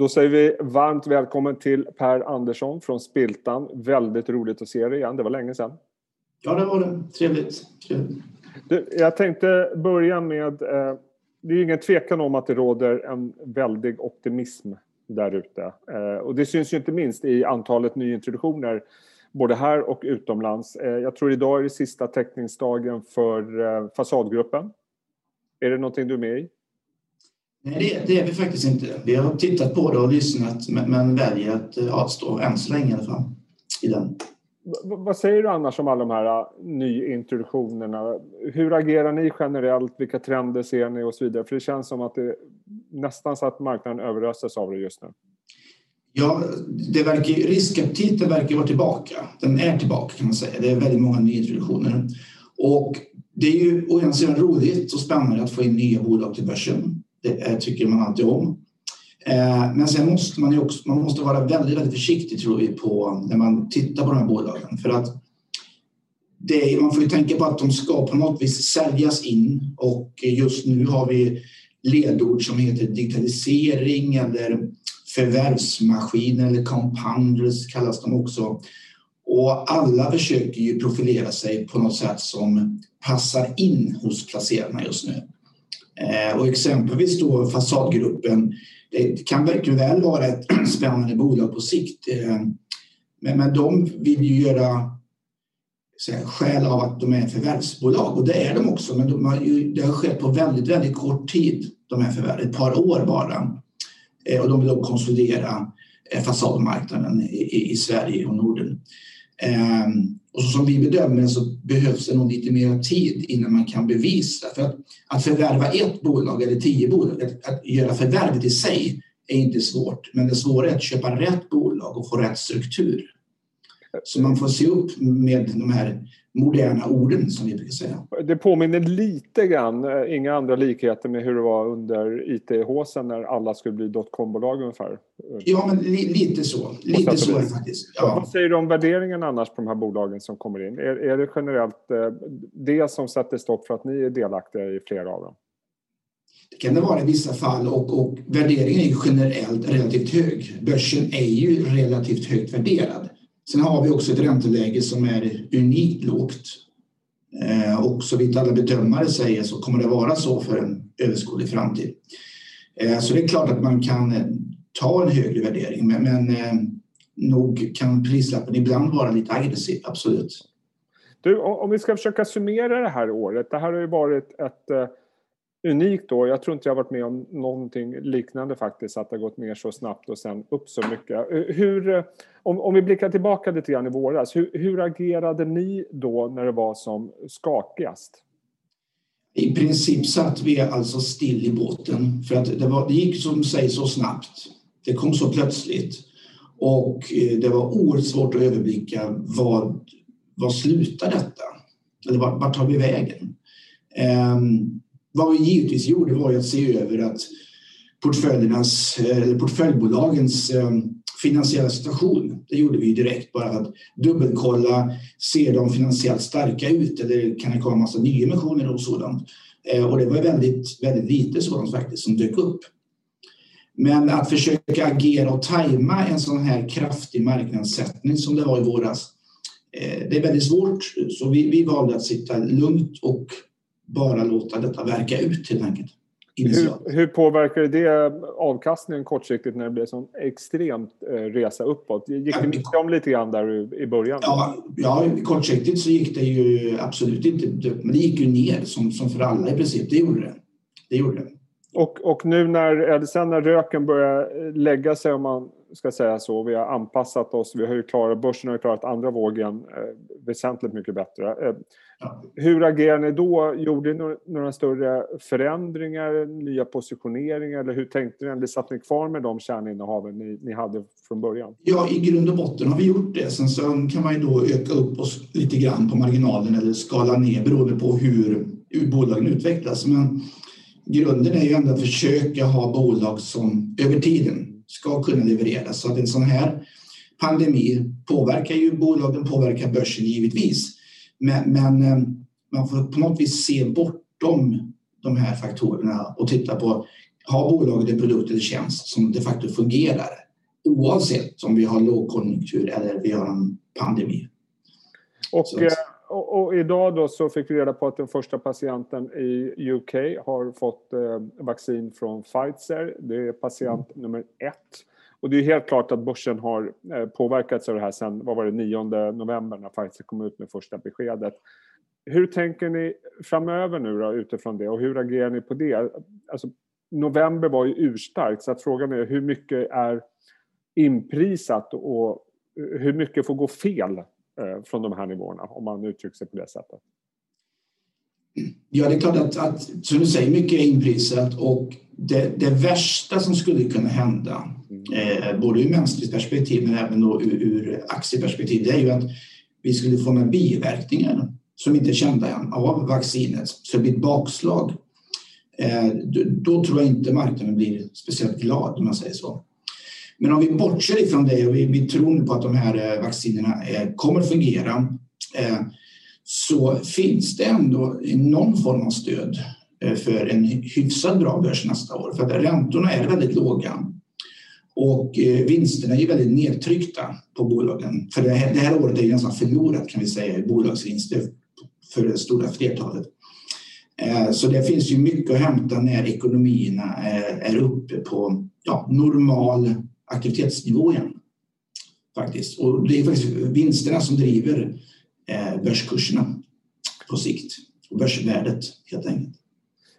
Då säger vi varmt välkommen till Per Andersson från Spiltan. Väldigt roligt att se dig igen. Det var länge sedan. Ja, det var det. Trevligt. Trevligt. Du, jag tänkte börja med... Eh, det är ingen tvekan om att det råder en väldig optimism där ute. Eh, och det syns ju inte minst i antalet nyintroduktioner både här och utomlands. Eh, jag tror idag är det sista teckningsdagen för eh, fasadgruppen. Är det någonting du är med i? Nej, det, det, är vi faktiskt inte. Vi har tittat på det och lyssnat men väljer att eh, avstå än så länge i alla fall. I den. vad säger du annars om alla de här nyintroduktionerna? Hur agerar ni generellt? Vilka trender ser ni och så vidare? För det känns som att det nästan så att marknaden överöses av det just nu. Ja, det verkar, riskaptiten verkar vara tillbaka. Den är tillbaka kan man säga. Det är väldigt många nyintroduktioner. Och det är ju å ena sidan roligt och spännande att få in nya bolag till börsen. Det eh, tycker man alltid om. Eh, men sen måste man ju också man måste vara väldigt, väldigt försiktig tror vi på när man tittar på de här bolagen. För att det, man får ju tänka på att de ska på något vis säljas in och just nu har vi ledord som heter digitalisering eller förvärvsmaskiner eller compounders kallas de också. Och alla försöker ju profilera sig på något sätt som passar in hos placerarna just nu. Eh, och exempelvis då Fasadgruppen, det kan verkligen väl vara ett spännande bolag på sikt. Eh, men, men de vill ju göra skäl av att de är förvärvsbolag och det är de också men de har ju, det har skett på väldigt, väldigt kort tid, de här förvärven, ett par år bara. Eh, och de vill då konsolidera fasadmarknaden i, i Sverige och Norden och som vi bedömer så behövs det nog lite mer tid innan man kan bevisa. För att, att förvärva ett bolag eller tio bolag, att, att göra förvärvet i sig är inte svårt. Men det svåra är att köpa rätt bolag och få rätt struktur. Så man får se upp med de här moderna orden som vi brukar säga. Det påminner lite grann, eh, inga andra likheter med hur det var under IT-håsen när alla skulle bli dotcom-bolag ungefär. Ja, men li lite så. Lite så är det faktiskt. Ja. Vad säger du om värderingen annars på de här bolagen som kommer in? Är, är det generellt eh, det som sätter stopp för att ni är delaktiga i flera av dem? Det kan det vara i vissa fall och, och värderingen är generellt relativt hög. Börsen är ju relativt högt värderad. Sen har vi också ett ränteläge som är unikt lågt. Eh, och så vitt alla bedömare säger så kommer det vara så för en överskådlig framtid. Eh, så det är klart att man kan eh, ta en högre värdering men, men nog kan prislappen ibland vara lite aggressiv, absolut. Du, om vi ska försöka summera det här året. Det här har ju varit ett unikt då. Jag tror inte jag varit med om någonting liknande faktiskt, att det har gått ner så snabbt och sen upp så mycket. Eh, hur, eh, om, om vi blickar tillbaka lite grann i våras, hur, hur agerade ni då när det var som skakigast? I princip satt vi alltså still i båten för att det, var, det gick som sägs så snabbt. Det kom så plötsligt och eh, det var oerhört svårt att överblicka vad, vad slutar detta? Eller vart, vart tar vi vägen? Um, vad vi givetvis gjorde var att se över att portföljernas, eh, eller portföljbolagens eh, finansiella situation. Det gjorde vi direkt bara för att dubbelkolla, ser de finansiellt starka ut eller kan det komma massa nyemissioner och sådant? Eh, och det var väldigt, väldigt lite sådant faktiskt som dök upp. Men att försöka agera och tajma en sån här kraftig marknadssättning som det var i våras, det är väldigt svårt. Så vi, vi valde att sitta lugnt och bara låta detta verka ut helt enkelt. Hur, hur påverkade det avkastningen kortsiktigt när det blev så extremt eh, resa uppåt? Gick det mycket om lite grann där i början? Ja, ja, kortsiktigt så gick det ju absolut inte, men det gick ju ner som, som för alla i princip. Det gjorde det. det, gjorde det. Och, och nu när, sen när röken börjar lägga sig, om man ska säga så, vi har anpassat oss, vi har ju klarat, börsen har ju klarat andra vågen eh, väsentligt mycket bättre. Eh, hur agerar ni då? Gjorde ni några större förändringar, nya positioneringar eller hur tänkte ni? Eller satt ni kvar med de kärninnehaven ni, ni hade från början? Ja, i grund och botten har vi gjort det. Sen så kan man ju då öka upp oss lite grann på marginalen eller skala ner beroende på hur, hur bolagen utvecklas. Men grunden är ju ändå att försöka ha bolag som över tiden ska kunna leverera. Så att en sån här pandemi påverkar ju bolagen, påverkar börsen givetvis. Men, men eh, man får på något vis se bortom de här faktorerna och titta på har bolaget en produkt eller tjänst som de facto fungerar oavsett om vi har lågkonjunktur eller vi har en pandemi. Och, så. Och, och, idag då så fick vi reda på att den första patienten i UK har fått eh, vaccin från Pfizer. Det är patient mm. nummer ett. Och det är helt klart att börsen har eh, påverkats av det här sen, vad var det, 9 november när Pfizer kom ut med första beskedet. Hur tänker ni framöver nu då utifrån det och hur agerar ni på det? Alltså, november var ju urstarkt så att frågan är hur mycket är inprisat och hur mycket får gå fel från de här nivåerna om man uttrycker sig på det sättet? Ja, det är klart att, att som du säger, mycket är inprisat och det, det värsta som skulle kunna hända, mm. eh, både ur mänskligt perspektiv men även då ur, ur aktieperspektiv, det är ju att vi skulle få några biverkningar som inte är kända än av vaccinet. Så det blir ett bakslag. Eh, då tror jag inte marknaden blir speciellt glad om man säger så. Men om vi bortser ifrån det och vi, vi tror nu på att de här eh, vaccinerna eh, kommer att fungera eh, så finns det ändå någon form av stöd för en hyfsat bra börs nästa år. För att räntorna är väldigt låga och vinsterna är väldigt nedtryckta på bolagen. För det här, det här året är ju nästan förlorat kan vi säga i bolagsvinster för det stora flertalet. Så det finns ju mycket att hämta när ekonomierna är uppe på ja, normal aktivitetsnivå igen. Faktiskt. Och det är faktiskt vinsterna som driver eh, börskurserna på sikt och börsvärdet helt enkelt.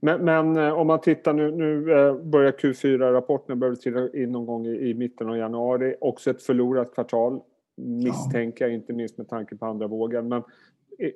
Men, men, eh, om man tittar nu, nu eh, börjar Q4-rapporten börjar trilla in någon gång i, i, mitten av januari. Också ett förlorat kvartal misstänker jag, inte minst med tanke på andra vågen. Men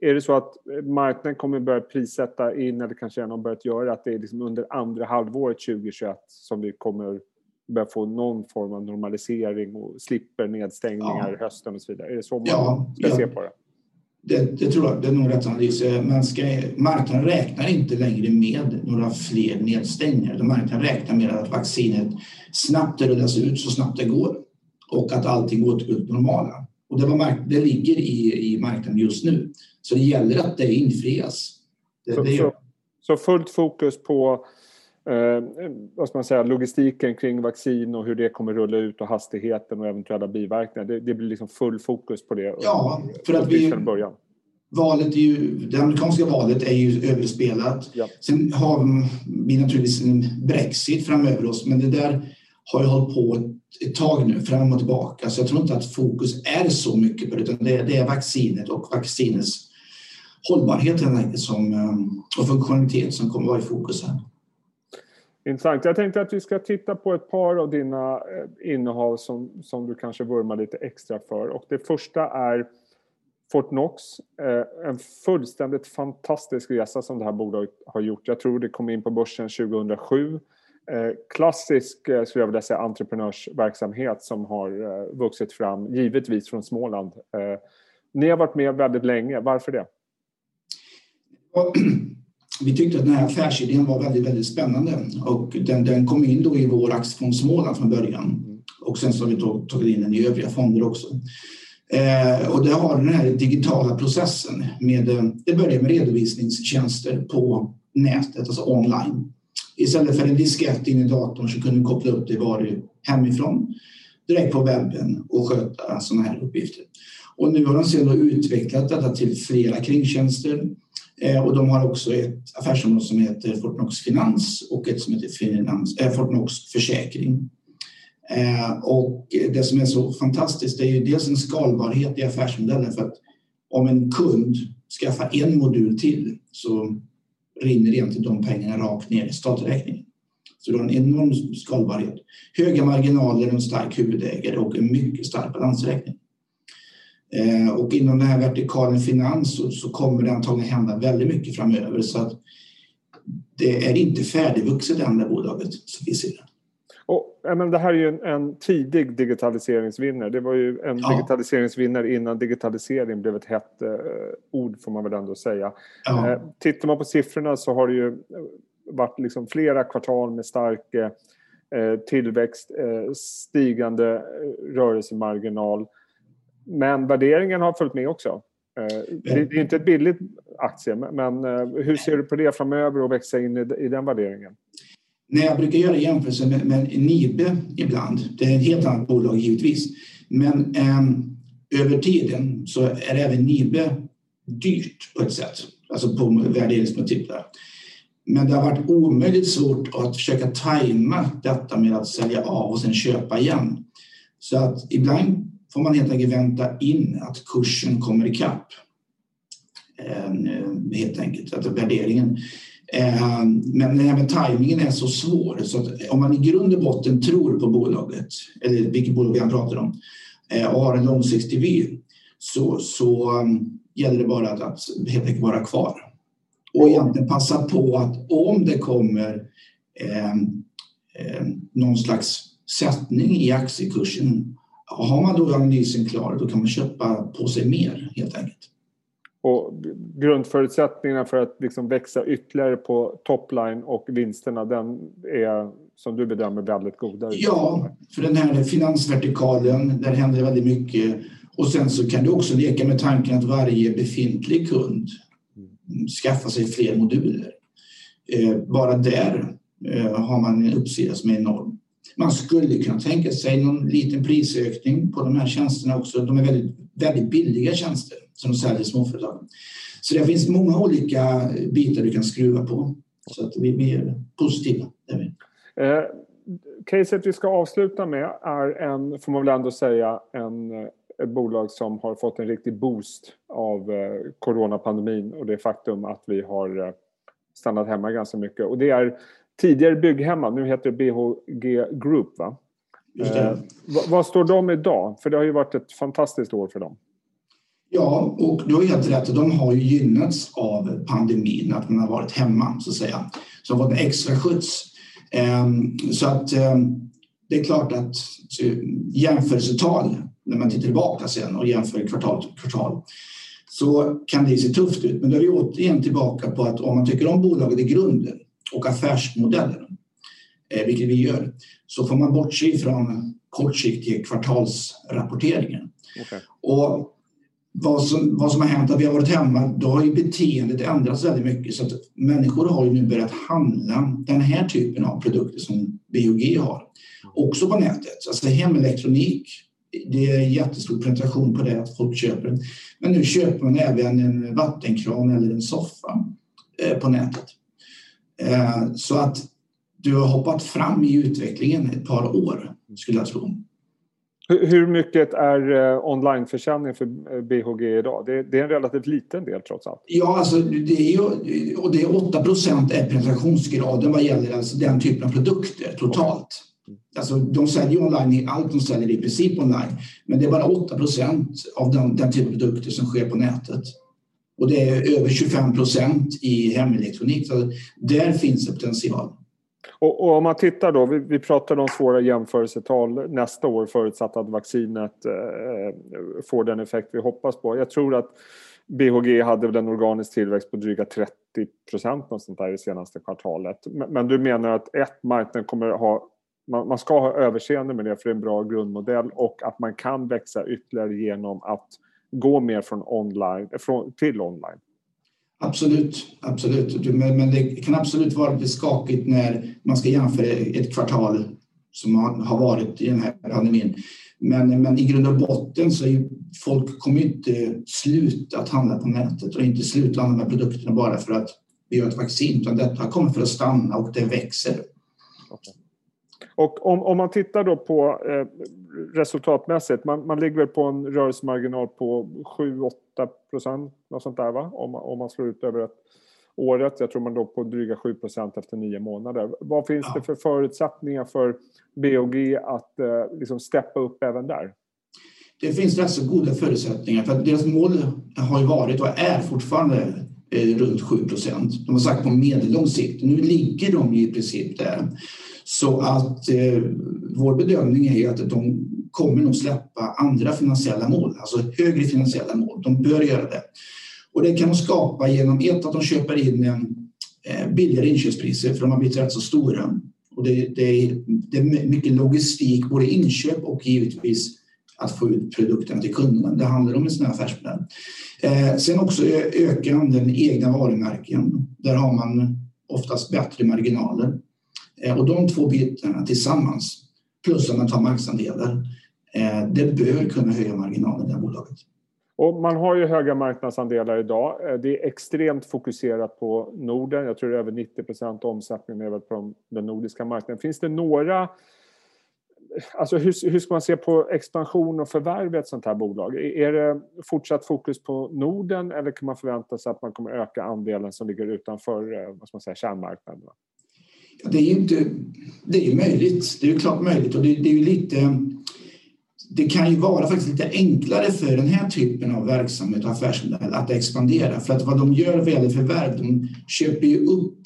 är det så att marknaden kommer börja prissätta in, eller kanske redan har börjat göra, att det är liksom under andra halvåret 2021 som vi kommer börja få någon form av normalisering och slipper nedstängningar ja. hösten och så vidare? Är det så man ja, ska ja. se på det? Det, det, tror jag, det är nog rätt analys. Man ska, marknaden räknar inte längre med några fler nedstängningar. Marknaden räknar med att vaccinet snabbt rullas ut så snabbt det går och att allting återgår till normala. Och det, var det ligger i, i marknaden just nu. Så det gäller att det infrias. Det, så, det så, så, fullt fokus på eh, vad ska man säga, logistiken kring vaccin och hur det kommer rulla ut och hastigheten och eventuella biverkningar. Det, det blir liksom full fokus på det. Ja, för att vi... Början. Valet är ju, det amerikanska valet är ju överspelat. Ja. Sen har vi naturligtvis en Brexit framöver oss, men det där har ju hållit på ett tag nu, fram och tillbaka. Så jag tror inte att fokus är så mycket på det, utan det, det är vaccinet och vaccinets hållbarhet som, eh, och funktionalitet som kommer att vara i fokus här. Intressant. Jag tänkte att vi ska titta på ett par av dina eh, innehav som, som du kanske vurmar lite extra för. Och det första är Fortnox. Eh, en fullständigt fantastisk resa som det här bolaget har gjort. Jag tror det kom in på börsen 2007 eh, klassisk, skulle jag vilja säga, entreprenörsverksamhet som har vuxit fram, givetvis från Småland. Ni har varit med väldigt länge. Varför det? Vi tyckte att den här affärsidén var väldigt, väldigt spännande och den, den kom in då i vår aktiefond Småland från början. Mm. Och sen så har vi tagit in den i övriga fonder också. Eh, och det har den här digitala processen med, det börjar med redovisningstjänster på nätet, alltså online. Istället för en diskett in i datorn så kunde vi koppla upp det var hemifrån direkt på webben och sköta sådana här uppgifter. Och nu har de sedan utvecklat detta till flera kringtjänster eh, Eh, och de har också ett affärsområde som heter Fortnox Finans och ett som heter Finans, äh, Fortnox Försäkring. Eh, och det som är så fantastiskt är ju dels en skalbarhet i affärsmodellen för att om en kund skaffar en modul till så rinner egentligen de pengarna rakt ner i statsräkningen. Så du har en enorm skalbarhet. Höga marginaler, en stark huvudägare och en mycket stark balansräkning. Eh, och inom den här vertikalen finans så, så, kommer det antagligen hända väldigt mycket framöver så att det är inte färdigvuxet än det bolaget som vi ser det. Och, men det här är ju en, en tidig digitaliseringsvinnare. Det var ju en ja. digitaliseringsvinnare innan digitalisering blev ett hett eh, ord får man väl ändå säga. Ja. Eh, tittar man på siffrorna så har det ju varit liksom flera kvartal med stark eh, tillväxt, eh, stigande eh, rörelsemarginal. Men värderingen har följt med också. Eh, det, det är inte ett billigt aktie, men hur ser du på det framöver och växa in i, den värderingen? när jag brukar göra jämförelser med, med Nibe ibland, det är ett helt annat bolag givetvis, men eh, över tiden så är även Nibe dyrt på ett sätt, alltså på värderingsmultiplar. Men det har varit omöjligt svårt att försöka tajma detta med att sälja av och sen köpa igen. Så att ibland får man helt enkelt vänta in att kursen kommer ikapp. Eh, helt enkelt, att värderingen. Eh, men även tajmingen är så svår så att om man i grund och botten tror på bolaget, eller vilket bolag vi pratar om, eh, och har en långsiktig vy så, så um, gäller det bara att, att helt enkelt vara kvar. Och egentligen passa på att om det kommer eh, eh, någon slags sättning i aktiekursen, har man då analysen klar, då kan man köpa på sig mer helt enkelt. Och grundförutsättningarna för att liksom växa ytterligare på topline och vinsterna, den är som du bedömer väldigt goda? Ja, för den här finansvertikalen, där händer väldigt mycket. Och sen så kan du också leka med tanken att varje befintlig kund skaffar sig fler moduler. Eh, bara där eh, har man en uppsida som är enorm. Man skulle kunna tänka sig någon liten prisökning på de här tjänsterna också. De är väldigt, väldigt billiga tjänster som de säljer småföretag. Så det finns många olika bitar du kan skruva på. Så att vi, vi är positiva. Är vi. Eh, caset vi ska avsluta med är en, får man väl ändå säga, en, ett bolag som har fått en riktig boost av eh, coronapandemin och det faktum att vi har eh, stannat hemma ganska mycket. Och det är tidigare Bygghemma, nu heter det BHG Group va? Eh, vad, står de idag? För det har ju varit ett fantastiskt år för dem. Ja, och du har helt rätt. De har ju gynnats av pandemin, att man har varit hemma så att säga. Så de har fått en extra skjuts. Ehm, så att ehm, det är klart att jämförelsetal, när man tittar tillbaka sen och jämför kvartal till kvartal, så kan det se tufft ut. Men då är vi återigen tillbaka på att om man tycker om bolaget i grunden och affärsmodellen, eh, vilket vi gör, så får man bortse ifrån kortsiktiga kvartalsrapporteringen. Okay. Och vad som, vad som har hänt, att vi har varit hemma, då har ju beteendet ändrats väldigt mycket. Så att människor har ju nu börjat handla den här typen av produkter som BOG har. Också på nätet. Alltså hemelektronik, det är jättestor penetration på det att folk köper. Men nu köper man även en vattenkran eller en soffa eh, på nätet. Eh, så att du har hoppat fram i utvecklingen ett par år, skulle jag tro. Hur mycket är eh, onlineförsäljning för eh, BHG idag? Det är, en relativt liten del trots allt. Ja, alltså det är ju, och det är 8 procent är penetrationsgraden vad gäller alltså den typen av produkter totalt. Alltså, de säljer online, allt de säljer i princip online, men det är bara 8 procent av den, den typen av produkter som sker på nätet. Och det är över 25 procent i hemelektronik. Så där finns det potential. Och, och, om man tittar då, vi, vi pratade om svåra jämförelsetal nästa år förutsatt att vaccinet eh, får den effekt vi hoppas på. Jag tror att BHG hade väl en organisk tillväxt på dryga 30 procent sånt där i senaste kvartalet. Men, men, du menar att ett, marknaden kommer ha man, man ska ha överseende med det för det är en bra grundmodell och att man kan växa ytterligare genom att gå mer från online, från, till online. Absolut, absolut. Men, men det kan absolut vara lite skakigt när man ska jämföra ett kvartal som har varit i den här pandemin. Men, men i grund och botten så är folk kommer inte sluta att handla på nätet och inte sluta med produkterna bara för att vi har ett vaccin, utan detta kommer för att stanna och det växer. Okay. Och om, om man tittar då på eh, resultatmässigt, man, man ligger väl på en rörelsemarginal på 7-8 procent, något sånt där va? Om, om man slår ut över ett året. Jag tror man låg på dryga 7 procent efter nio månader. Vad finns det för förutsättningar för BOG att eh, liksom steppa upp även där? Det finns rätt så goda förutsättningar för att deras mål har ju varit och är fortfarande runt 7 procent. De har sagt på medellång sikt. Nu ligger de i princip där. Så att eh, vår bedömning är att de kommer nog släppa andra finansiella mål, alltså högre finansiella mål. De bör göra det. Och det kan de skapa genom ett att de köper in en eh, billigare inköpspriser för de har blivit rätt så stora. Och det, det, är, det är mycket logistik, både inköp och givetvis att få ut produkterna till kunderna. Det handlar om en sån här affärsmodell. Eh, sen också eh, öka andelen egna varumärken. Där har man oftast bättre marginaler. Eh, och de två bitarna tillsammans, plus att man tar marknadsandelar, eh, det bör kunna höja marginalen i det här bolaget. Och man har ju höga marknadsandelar idag. Eh, det är extremt fokuserat på Norden. Jag tror det är över 90 procent omsättningen är väl på den nordiska marknaden. Finns det några... Alltså hur, hur ska man se på expansion och förvärv i ett sånt här bolag? Är det fortsatt fokus på Norden eller kan man förvänta sig att man kommer öka andelen som ligger utanför eh, vad ska man säga, kärnmarknaden? Det är ju inte, det är möjligt. Det är ju klart möjligt och det, det är ju lite det kan ju vara faktiskt lite enklare för den här typen av verksamhet och affärsmodell att expandera. För att vad de gör vad gäller förvärv, de köper ju upp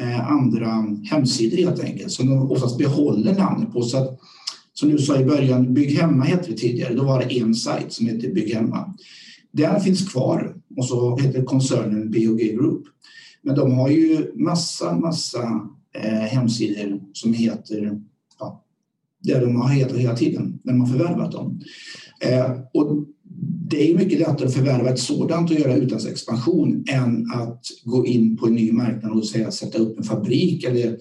eh, andra hemsidor helt enkelt som de oftast behåller namnet på. Så att, som du sa i början, Bygg Hemma hette det tidigare. Då var det en sajt som hette Bygg Hemma. Den finns kvar och så heter koncernen BOG Group. Men de har ju massa, massa eh, hemsidor som heter Det de har hetat hela tiden när man förvärvat dem. Eh, och det är mycket lättare att förvärva ett sådant och göra utlandsexpansion än att gå in på en ny marknad och säga, sätta upp en fabrik eller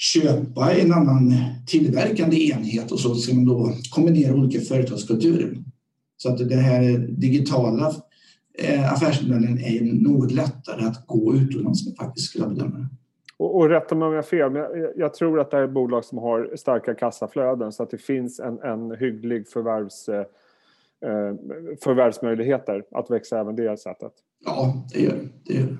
köpa en annan tillverkande enhet och så ska man då kombinera olika företagskulturer. Så att det här digitala eh, affärsmodellen är något lättare att gå utomlands med faktiskt skulle jag bedöma det. Och, och rätta mig om jag har fel, men jag, jag, tror att det här är bolag som har starka kassaflöden så att det finns en, en hygglig förvärvs, eh, förvärvsmöjligheter att växa även det sättet. Ja, det gör det. Gör.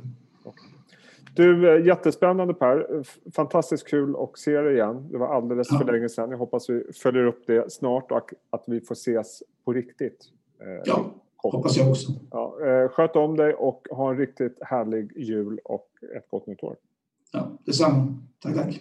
Du, eh, jättespännande Per. Fantastiskt kul att se dig igen. Det var alldeles ja. för länge sedan. Jag hoppas vi följer upp det snart och att vi får ses på riktigt. Eh, ja, hoppas jag också. Ja, eh, sköt om dig och ha en riktigt härlig jul och ett gott nytt år. Ja, detsamma. Tack, tack.